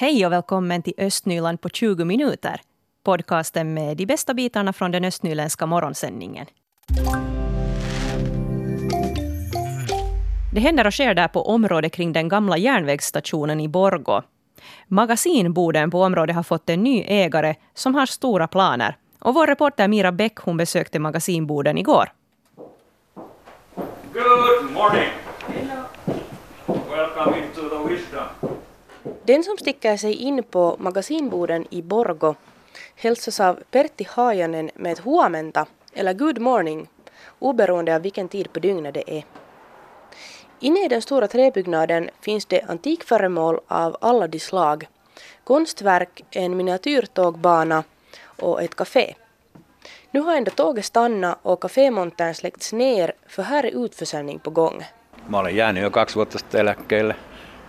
Hej och välkommen till Östnyland på 20 minuter. Podcasten med de bästa bitarna från den östnyländska morgonsändningen. Det händer och sker där på området kring den gamla järnvägsstationen i Borgo. Magasinboden på området har fått en ny ägare som har stora planer. Och vår reporter Mira Bäck hon besökte magasinboden igår. Good morning. Welcome into the wisdom. Den som sticker sig in på magasinboden i Borgo hälsas av Pertti Haajanen med ett huomenta eller good morning oberoende av vilken tid på dygnet det är. Inne i den stora träbyggnaden finns det antikföremål av alla de slag, konstverk, en miniatyrtågbana och ett café. Nu har ändå tåget stannat och kafémontern släckts ner för här är utförsäljning på gång. Mä olen jäänyt jo kaksi vuotta sitten eläkkeelle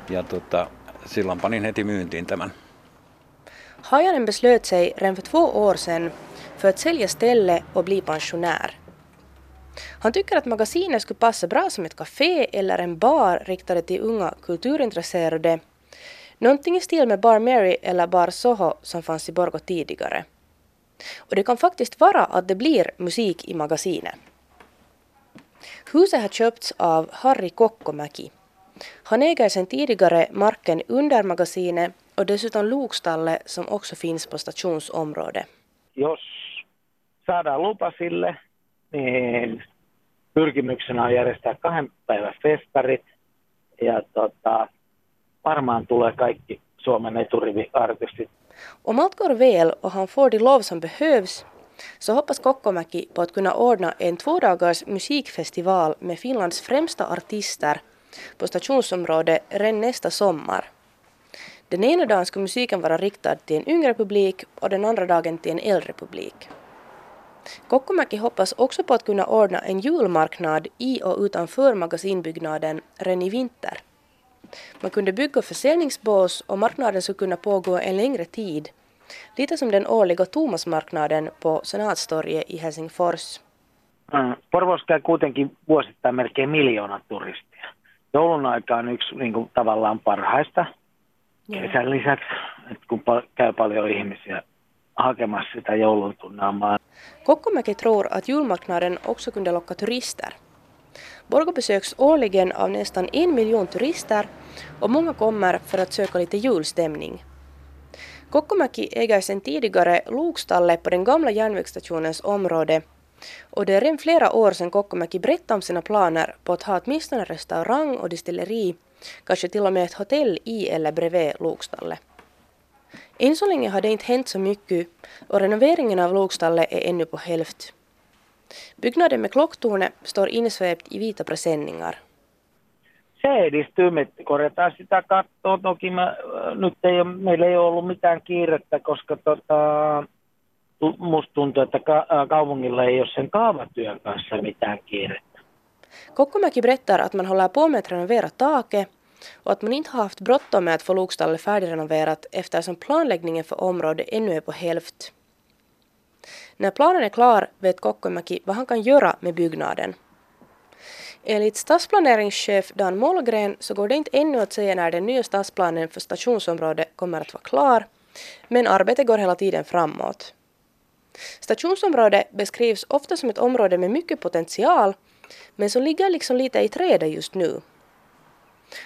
ja tota, silloin panin heti myyntiin tämän. Hajanen beslöt sig redan för två år sedan för att sälja ställe och bli pensionär. Han tycker att magasinet skulle passa bra som ett café eller en bar riktade till unga kulturintresserade. Någonting i stil med Bar Mary eller Bar Soho som fanns i Borgå tidigare. Och det kan faktiskt vara att det blir musik i magasinet. Huset har köpts av Harry Kokkomäki. Han äger sedan tidigare marken under magasinet och dessutom lokstallet som också finns på stationsområdet. Jos saadaan lupa sille, niin pyrkimyksenä on järjestää kahden päivän festarit. Ja tota, varmaan tulee kaikki Suomen eturiviartistit. Om allt går väl och han får de lov som behövs så hoppas Kokkomäki på att kunna ordna en tvådagars musikfestival med Finlands främsta artister på stationsområdet redan nästa sommar. Den ena dagen ska musiken vara riktad till en yngre publik och den andra dagen till en äldre publik. Kokkomäki hoppas också på att kunna ordna en julmarknad i och utanför magasinbyggnaden redan i vinter. Man kunde bygga försäljningsbås och marknaden skulle kunna pågå en längre tid. Lite som den årliga Thomasmarknaden på Senatstorget i Helsingfors. Mm. Porvoossa käy kuitenkin vuosittain melkein miljoona turistia. Joulun aika on yksi niin kuin, tavallaan parhaista. Kesän lisäksi, että kun pa- käy paljon ihmisiä hakemassa sitä joulun tunnelmaa. Kokkomäki tror att julmarknaden också kunde locka turister. Borgå besöks årligen av nästan en miljon turister och många kommer för att söka lite julstämning. Kokkomäki äger sedan tidigare lokstallet på den gamla järnvägsstationens område och det är redan flera år sedan Kokkomäki berättade om sina planer på att ha åtminstone restaurang och distilleri, kanske till och med ett hotell i eller bredvid lokstallet. Än så länge har det inte hänt så mycket och renoveringen av lokstallet är ännu på hälft. Byggnaden med klocktornet står insvept i vita presenningar. Se edistyy, me korjataan sitä kattoa. Toki mä, nyt ei meillä ei ole ollut mitään kiirettä, koska tota, musta tuntuu, että ka- kaupungilla ei ole sen kaavatyön kanssa mitään kiirettä. Kokkomäki berättar att man håller på med att renovera taket och att man inte har haft bråttom med att få lokstallet färdigrenoverat eftersom planläggningen för området ännu är på hälft. När planen är klar vet Kokkomäki vad han kan göra med byggnaden. Enligt stadsplaneringschef Dan Mollgren så går det inte ännu att säga när den nya stadsplanen för stationsområdet kommer att vara klar, men arbetet går hela tiden framåt. Stationsområdet beskrivs ofta som ett område med mycket potential, men som ligger liksom lite i trädet just nu.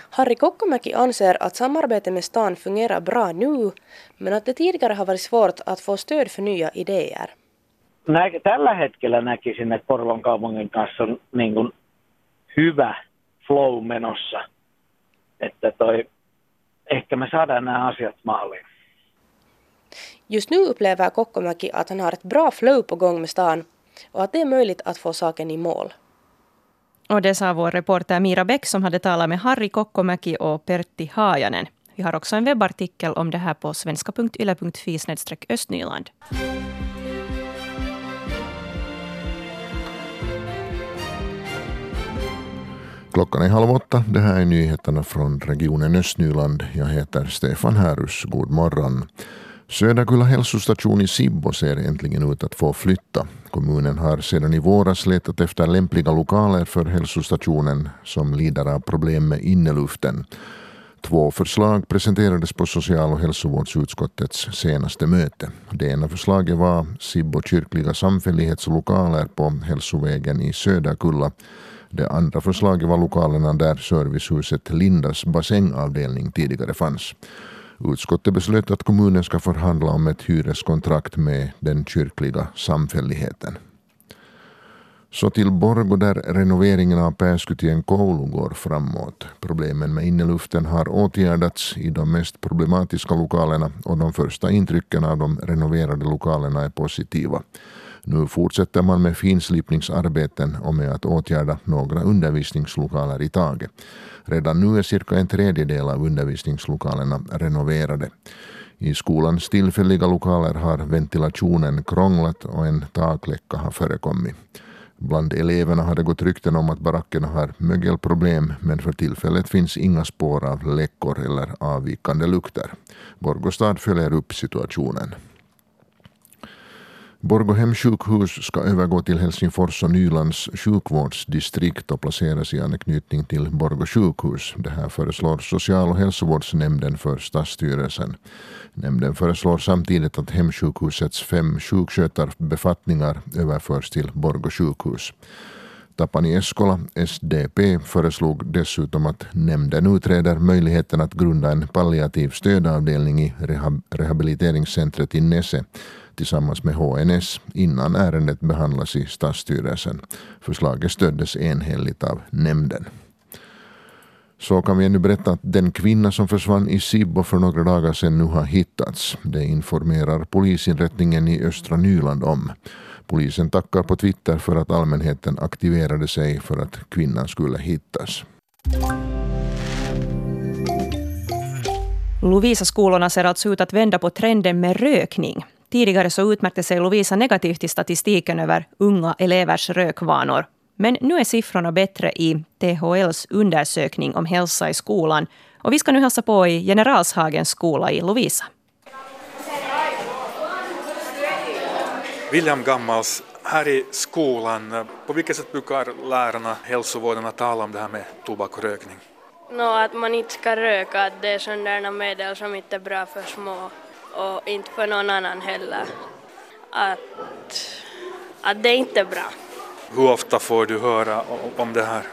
Harry Kokkomäki anser att samarbetet med stan fungerar bra nu, men att det tidigare har varit svårt att få stöd för nya idéer. Tällä hetkellä näkisin, että Porvon kaupungin kanssa on niin kuin hyvä flow menossa. Että toi, ehkä me saadaan nämä asiat maaliin. Just nu upplever Kokkomäki att han har ett bra flow på gång med stan och att det är möjligt att få saken i mål. Och det sa vår reporter Mira Bäck som hade talat med Harry Kokkomäki och Pertti Haajanen. Vi har också en webbartikel om det här på svenska.yle.fi östnyland. Klockan är halv åtta. Det här är nyheterna från regionen Östnyland. Jag heter Stefan Härus. God morgon. Söderkulla hälsostation i Sibbo ser äntligen ut att få flytta. Kommunen har sedan i våras letat efter lämpliga lokaler för hälsostationen som lider av problem med inneluften. Två förslag presenterades på social och hälsovårdsutskottets senaste möte. Det ena förslaget var Sibbo kyrkliga samfällighetslokaler på hälsovägen i Söderkulla. Det andra förslaget var lokalerna där servicehuset Lindas bassängavdelning tidigare fanns. Utskottet beslöt att kommunen ska förhandla om ett hyreskontrakt med den kyrkliga samfälligheten. Så till Borgo där renoveringen av Pääskytien koulu går framåt. Problemen med inneluften har åtgärdats i de mest problematiska lokalerna och de första intrycken av de renoverade lokalerna är positiva. Nu fortsätter man med finslipningsarbeten och med att åtgärda några undervisningslokaler i taget. Redan nu är cirka en tredjedel av undervisningslokalerna renoverade. I skolans tillfälliga lokaler har ventilationen krånglat och en takläcka har förekommit. Bland eleverna har det gått rykten om att barackerna har mögelproblem men för tillfället finns inga spår av läckor eller avvikande lukter. Borgostad följer upp situationen. Borgåhem sjukhus ska övergå till Helsingfors och Nylands sjukvårdsdistrikt och placeras i anknytning till Borgå sjukhus. Det här föreslår social och hälsovårdsnämnden för stadsstyrelsen. Nämnden föreslår samtidigt att hemsjukhusets fem sjukskötarbefattningar överförs till Borgå sjukhus. Tapani Eskola, SDP, föreslog dessutom att nämnden utreder möjligheten att grunda en palliativ stödavdelning i rehabiliteringscentret i Nese tillsammans med HNS innan ärendet behandlas i stadsstyrelsen. Förslaget stöddes enhälligt av nämnden. Så kan vi ännu berätta att den kvinna som försvann i Sibbo för några dagar sedan nu har hittats. Det informerar polisinrättningen i östra Nyland om. Polisen tackar på Twitter för att allmänheten aktiverade sig för att kvinnan skulle hittas. Lovisa-skolorna ser alltså ut att vända på trenden med rökning. Tidigare så utmärkte sig Lovisa negativt i statistiken över unga elevers rökvanor. Men nu är siffrorna bättre i THLs undersökning om hälsa i skolan. Och vi ska nu hälsa på i Generalshagens skola i Lovisa. William Gammals, här i skolan, på vilket sätt brukar lärarna, hälsovårdarna tala om det här med tobak och rökning? No, att man inte ska röka, att det är sådana medel som inte är bra för små och inte för någon annan heller. Att, att det inte är bra. Hur ofta får du höra om det här?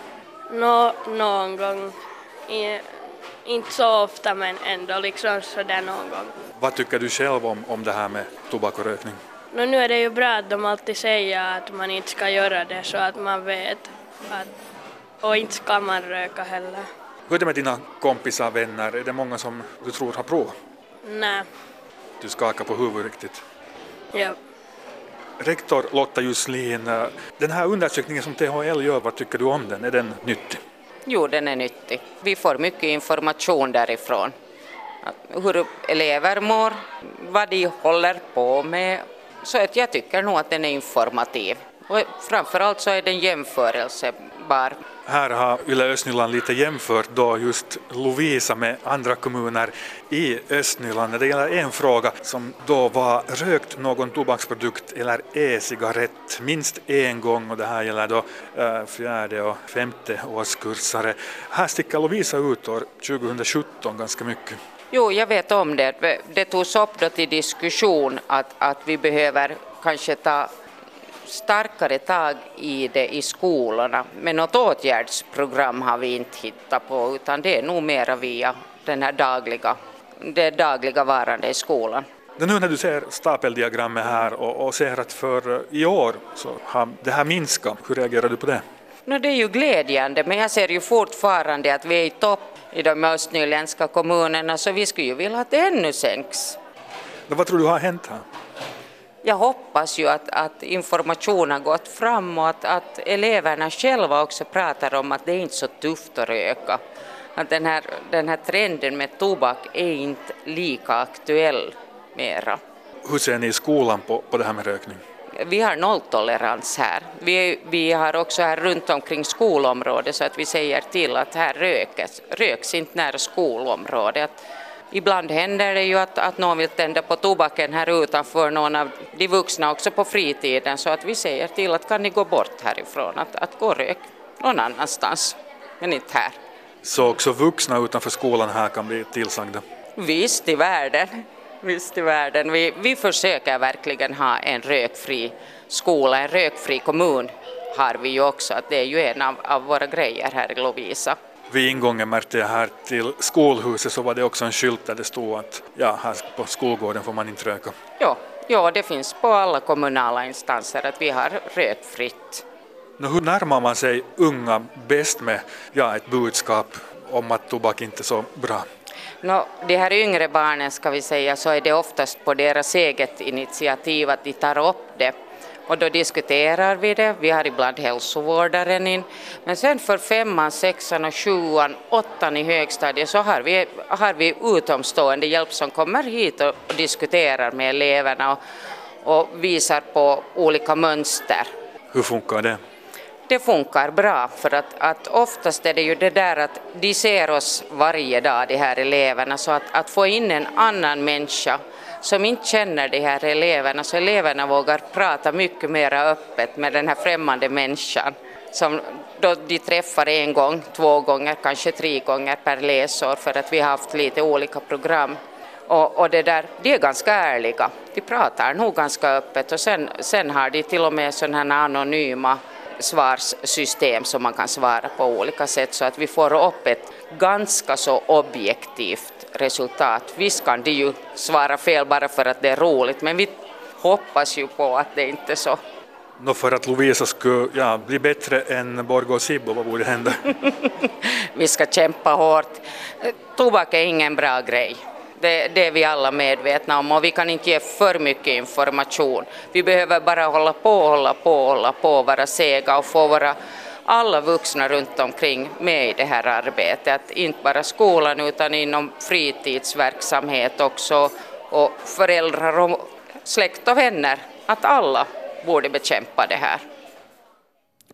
Nå, någon gång. I, inte så ofta men ändå liksom sådär någon gång. Vad tycker du själv om, om det här med tobak och rökning? Nå, nu är det ju bra att de alltid säger att man inte ska göra det så att man vet att, och inte ska man röka heller. Hur är det med dina kompisar, vänner? Är det många som du tror har provat? Nej. Du skakar på huvudet riktigt. Ja. Rektor Lotta Jusslin, den här undersökningen som THL gör, vad tycker du om den? Är den nyttig? Jo, den är nyttig. Vi får mycket information därifrån. Hur elever mår, vad de håller på med. Så att jag tycker nog att den är informativ. Och framförallt så är den jämförelsebar här har Yle Östnyland lite jämfört då just Lovisa med andra kommuner i Östnyland. Det gäller en fråga som då var rökt någon tobaksprodukt eller e-cigarett minst en gång och det här gäller då eh, fjärde och femte årskursare. Här sticker Lovisa ut år 2017 ganska mycket. Jo, jag vet om det. Det togs upp då till diskussion att, att vi behöver kanske ta starkare tag i det i skolorna, men något åtgärdsprogram har vi inte hittat på, utan det är nog mera via den här dagliga, det dagliga varande i skolan. Nu när du ser stapeldiagrammet här och, och ser att för i år så har det här minskat, hur reagerar du på det? No, det är ju glädjande, men jag ser ju fortfarande att vi är i topp i de östnyländska kommunerna, så vi skulle ju vilja att det ännu sänks. Vad tror du har hänt här? Jag hoppas ju att, att information har gått fram och att, att eleverna själva också pratar om att det är inte så tufft att röka. Att den här, den här trenden med tobak är inte lika aktuell mera. Hur ser ni i skolan på, på det här med rökning? Vi har nolltolerans här. Vi, vi har också här runt omkring skolområdet så att vi säger till att här röks, röks inte nära skolområdet. Ibland händer det ju att, att någon vill tända på tobaken här utanför, någon av de vuxna också på fritiden, så att vi säger till att kan ni gå bort härifrån, att, att gå rök någon annanstans, men inte här. Så också vuxna utanför skolan här kan bli tillsagda. Visst i världen. Visst i världen. Vi, vi försöker verkligen ha en rökfri skola, en rökfri kommun har vi ju också, att det är ju en av, av våra grejer här i Lovisa. Vid ingången märkte jag här till skolhuset så var det också en skylt där det stod att ja, här på skolgården får man inte röka. Ja, ja, det finns på alla kommunala instanser att vi har rökfritt. Nu, hur närmar man sig unga bäst med ja, ett budskap om att tobak inte är så bra? No, de här yngre barnen ska vi säga så är det oftast på deras eget initiativ att de tar upp det och då diskuterar vi det. Vi har ibland hälsovårdaren in. Men sen för femman, sexan och sjuan, åttan i högstadiet så har vi, har vi utomstående hjälp som kommer hit och, diskuterar med eleverna och, och visar på olika mönster. Hur funkar det? det funkar bra för att, att oftast är det ju det där att de ser oss varje dag, de här eleverna, så att, att få in en annan människa som inte känner de här eleverna, så eleverna vågar prata mycket mer öppet med den här främmande människan som då de träffar en gång, två gånger, kanske tre gånger per läsår för att vi har haft lite olika program. Och, och det där, de är ganska ärliga, de pratar nog ganska öppet och sen, sen har de till och med sådana här anonyma svarssystem som man kan svara på olika sätt så att vi får upp ett ganska så objektivt resultat. Visst kan de ju svara fel bara för att det är roligt men vi hoppas ju på att det inte är så. Nå för att Lovisa skulle ja, bli bättre än Borgå Sibbo, vad borde hända? vi ska kämpa hårt. Tobak är ingen bra grej. Det, det, är vi alla medvetna om och vi kan inte ge för mycket information. Vi behöver bara hålla på, hålla på, hålla på, vara sega och få våra alla vuxna runt omkring med i det här arbetet. Att inte bara skolan utan inom fritidsverksamhet också och föräldrar och släkt och vänner. Att alla borde bekämpa det här.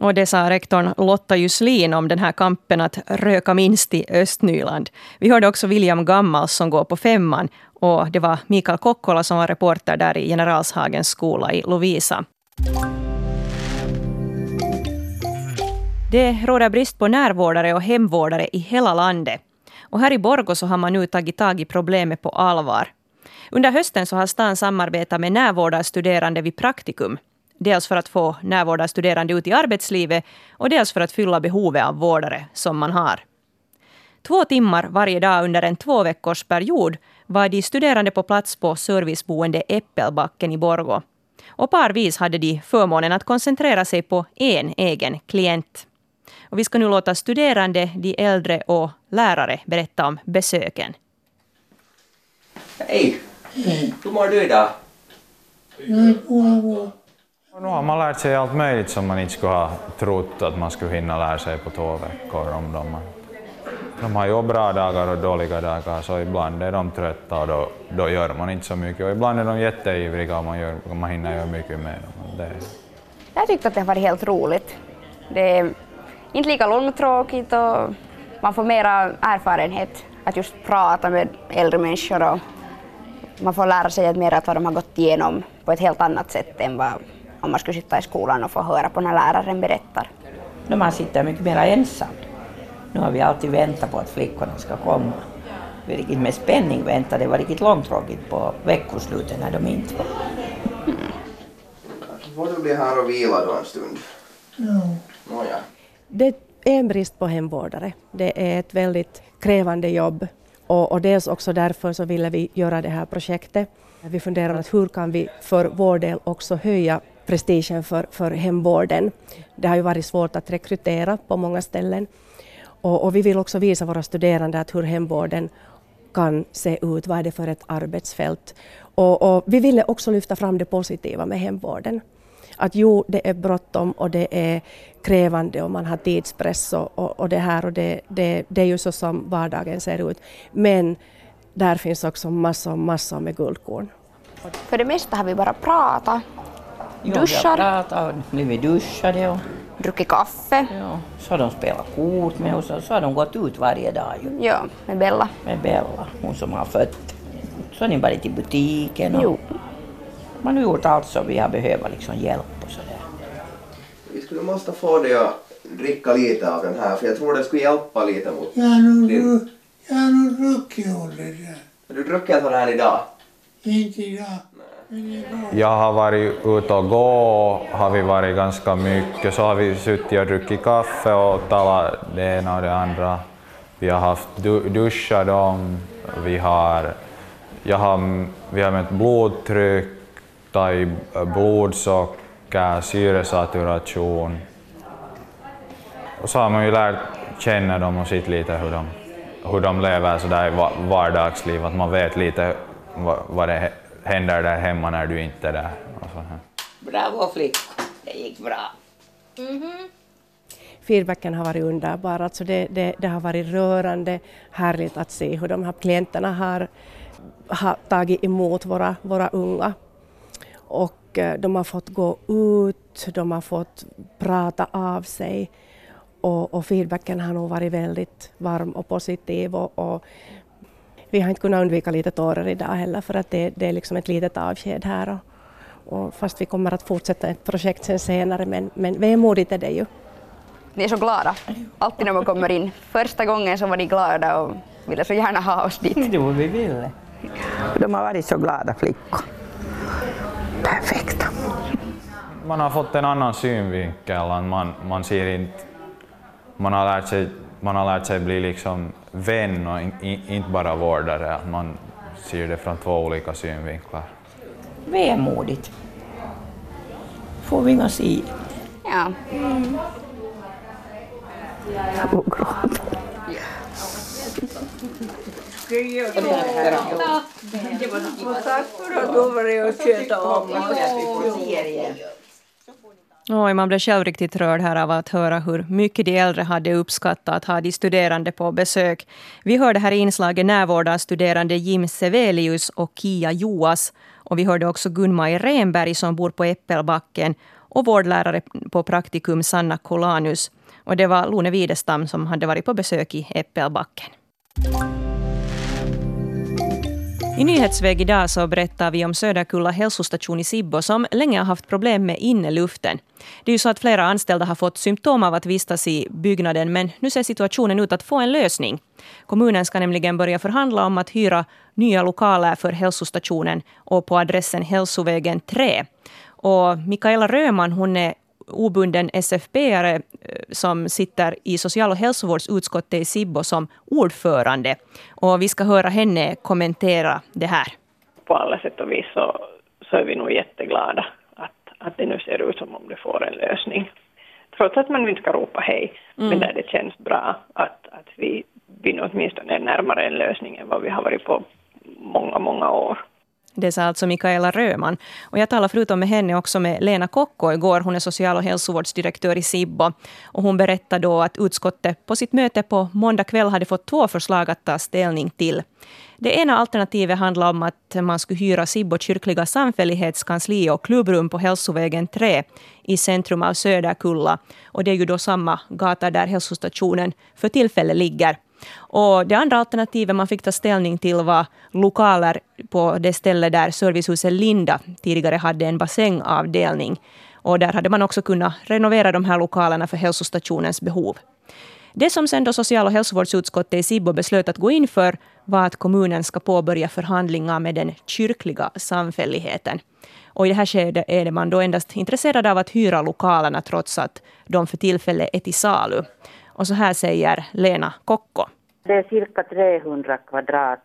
Och det sa rektorn Lotta Juslin om den här kampen att röka minst i Östnyland. Vi hörde också William Gammals som går på femman och det var Mikael Kokkola som var reporter där i Generalshagens skola i Lovisa. Det råder brist på närvårdare och hemvårdare i hela landet. Och här i Borgå så har man nu tagit tag i problemet på allvar. Under hösten så har stan samarbetat med närvårdarstuderande vid Praktikum. Dels för att få närvårdarstuderande ut i arbetslivet och dels för att fylla behovet av vårdare som man har. Två timmar varje dag under en två veckors period var de studerande på plats på serviceboende Äppelbacken i Borgå. Och parvis hade de förmånen att koncentrera sig på en egen klient. Och vi ska nu låta studerande, de äldre och lärare berätta om besöken. Hej! Hur mår du idag? Nu har man lärt sig allt möjligt som man inte skulle ha trott att man skulle hinna lära sig på två veckor. Om de, de har ju bra dagar och dåliga dagar, så ibland är de trötta och då, då gör man inte så mycket. Och ibland är de jätteivriga och man, gör, man hinner göra mycket med dem. Det... Jag tyckte att det har varit helt roligt. Det är inte lika långtråkigt och man får mera erfarenhet att just prata med äldre människor och man får lära sig mer att vad de har gått igenom på ett helt annat sätt än vad om man skulle sitta i skolan och få höra på när läraren berättar. När man sitter mycket mer ensam. Nu har vi alltid väntat på att flickorna ska komma. Vi riktigt med spänning väntat. Det var riktigt långtråkigt på veckosluten när de inte var. Mm. Kanske får du bli här och vila då en stund. Ja. Nåja. Det är en brist på hemvårdare. Det är ett väldigt krävande jobb och, och dels också därför så ville vi göra det här projektet. Vi funderar på hur kan vi för vår del också höja prestigen för, för hemvården. Det har ju varit svårt att rekrytera på många ställen. Och, och vi vill också visa våra studerande att hur hemvården kan se ut, vad är det för ett arbetsfält. Och, och, vi ville också lyfta fram det positiva med hemvården. Att jo, det är bråttom och det är krävande och man har tidspress och, och, och det här och det, det, det, är ju så som vardagen ser ut. Men där finns också massor, massor med guldkorn. För det mesta har vi bara pratat Jo, Duschar? Vi har pratat och blivit duschade och druckit kaffe. Ja, så har de spelat kort med oss och så har de gått ut varje dag. Ju. Ja, med Bella. Med Bella, hon som har fött. Så har ni varit i butiken och jo. Man har gjort allt som vi har behövt liksom hjälp och sådär. Vi skulle måste få dig att dricka lite av den här för jag tror det skulle hjälpa lite mot Jag har nog, din... jag har nog druckit olja. Har du druckit sån här idag? Inte idag. Jag har varit ute och gå, har vi varit ganska mycket. Så har vi suttit och druckit kaffe och talat det ena och det andra. Vi har haft du, duschat dem, vi har, jag har, vi har mätt blodtryck, tagit blodsocker, syresaturation. Och så har man ju lärt känna dem och sett lite hur de, hur de lever så där i va- vardagsliv, att man vet lite vad, vad det händer där hemma när du inte är där. Och så här. Bravo flickor, det gick bra. Feedbacken har varit underbar. Alltså det, det, det har varit rörande härligt att se hur de här klienterna har, har tagit emot våra, våra unga. Och eh, de har fått gå ut, de har fått prata av sig. Och, och feedbacken har nog varit väldigt varm och positiv. Och, och vi har inte kunnat undvika lite tårar idag heller för att det, det är liksom ett litet avsked här. Och, och fast vi kommer att fortsätta ett projekt sen senare men, men vemodigt är det ju. Ni är så glada, alltid när man kommer in. Första gången så var ni glada och ville så gärna ha oss dit. Jo, vi ville. De har varit så glada flickor. Perfekt. Man har fått en annan synvinkel, man, man ser inte... Man har lärt sig, man har lärt sig bli liksom vän och in, in, inte bara vårdare, att man ser det från två olika synvinklar. Vemodigt. Får vi inga se. Ja. Tack för att du har varit och sköta om oss. Oj, man blev själv riktigt rörd här av att höra hur mycket de äldre hade uppskattat att ha de studerande på besök. Vi hörde här i inslaget närvårdarstuderande Jim Sevelius och Kia Joas. Och vi hörde också Gunmaj Renberg som bor på Äppelbacken och vårdlärare på praktikum Sanna Kolanus. Och det var Lone Widestam som hade varit på besök i Äppelbacken. I Nyhetsväg idag så berättar vi om Söderkulla hälsostation i Sibbo som länge har haft problem med inneluften. Det är ju så att flera anställda har fått symptom av att vistas i byggnaden men nu ser situationen ut att få en lösning. Kommunen ska nämligen börja förhandla om att hyra nya lokaler för hälsostationen och på adressen Hälsovägen 3. Och Mikaela Röman hon är obunden SFP-are som sitter i social och hälsovårdsutskottet i Sibbo som ordförande. Och vi ska höra henne kommentera det här. På alla sätt och vis så, så är vi nog jätteglada att, att det nu ser ut som om det får en lösning. Trots att man inte ska ropa hej, Mm. men där det känns bra att, att vi, vi åtminstone är närmare en lösning än vad vi har varit på många, många år. Det sa alltså Mikaela Röman. Och jag talade förutom med henne också med Lena Kokko igår. Hon är social och hälsovårdsdirektör i Sibbo. Och hon berättade då att utskottet på sitt möte på måndag kväll hade fått två förslag att ta ställning till. Det ena alternativet handlar om att man skulle hyra Sibbo kyrkliga samfällighetskansli och klubbrum på Hälsovägen 3 i centrum av Söderkulla. Och det är ju då samma gata där hälsostationen för tillfället ligger. Och det andra alternativet man fick ta ställning till var lokaler på det ställe där servicehuset Linda tidigare hade en bassängavdelning. Och där hade man också kunnat renovera de här lokalerna för hälsostationens behov. Det som sen då social och hälsovårdsutskottet i Sibbo beslöt att gå in för var att kommunen ska påbörja förhandlingar med den kyrkliga samfälligheten. Och i det här skedet är man då endast intresserad av att hyra lokalerna trots att de för tillfället är till salu. Och så här säger Lena Kokko. Det är cirka 300 kvadrat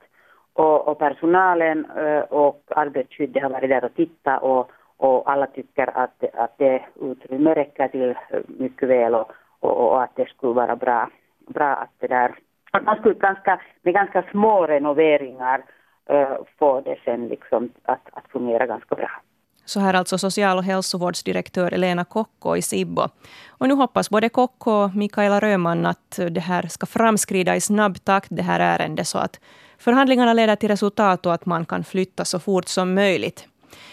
och, och personalen eh, och arbetsskyddet har varit där och tittat och, och alla tycker att, att det utrymme räcker till mycket väl och, och, och att det skulle vara bra, bra att det där att man skulle ganska, med ganska små renoveringar äh, få det sen liksom att, att fungera ganska bra. Så här alltså social och hälsovårdsdirektör Elena Kokko i Sibbo. Och nu hoppas både Kokko och Mikaela Röman att det här ska framskrida i snabb takt, det här ärendet, så att förhandlingarna leder till resultat och att man kan flytta så fort som möjligt.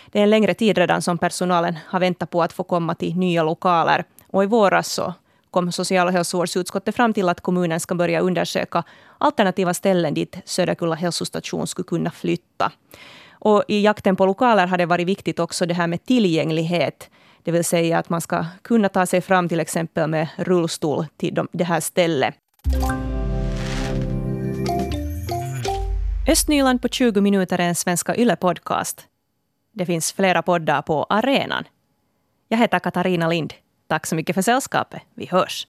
Det är en längre tid redan som personalen har väntat på att få komma till nya lokaler. Och i våras så kom social och hälsovårdsutskottet fram till att kommunen ska börja undersöka alternativa ställen dit Söderkulla hälsostation skulle kunna flytta. Och i jakten på lokaler har det varit viktigt också det här med tillgänglighet. Det vill säga att man ska kunna ta sig fram till exempel med rullstol till de, det här stället. Östnyland på 20 minuter är en Svenska Yle-podcast. Det finns flera poddar på arenan. Jag heter Katarina Lind. Tack så mycket för sällskapet. Vi hörs.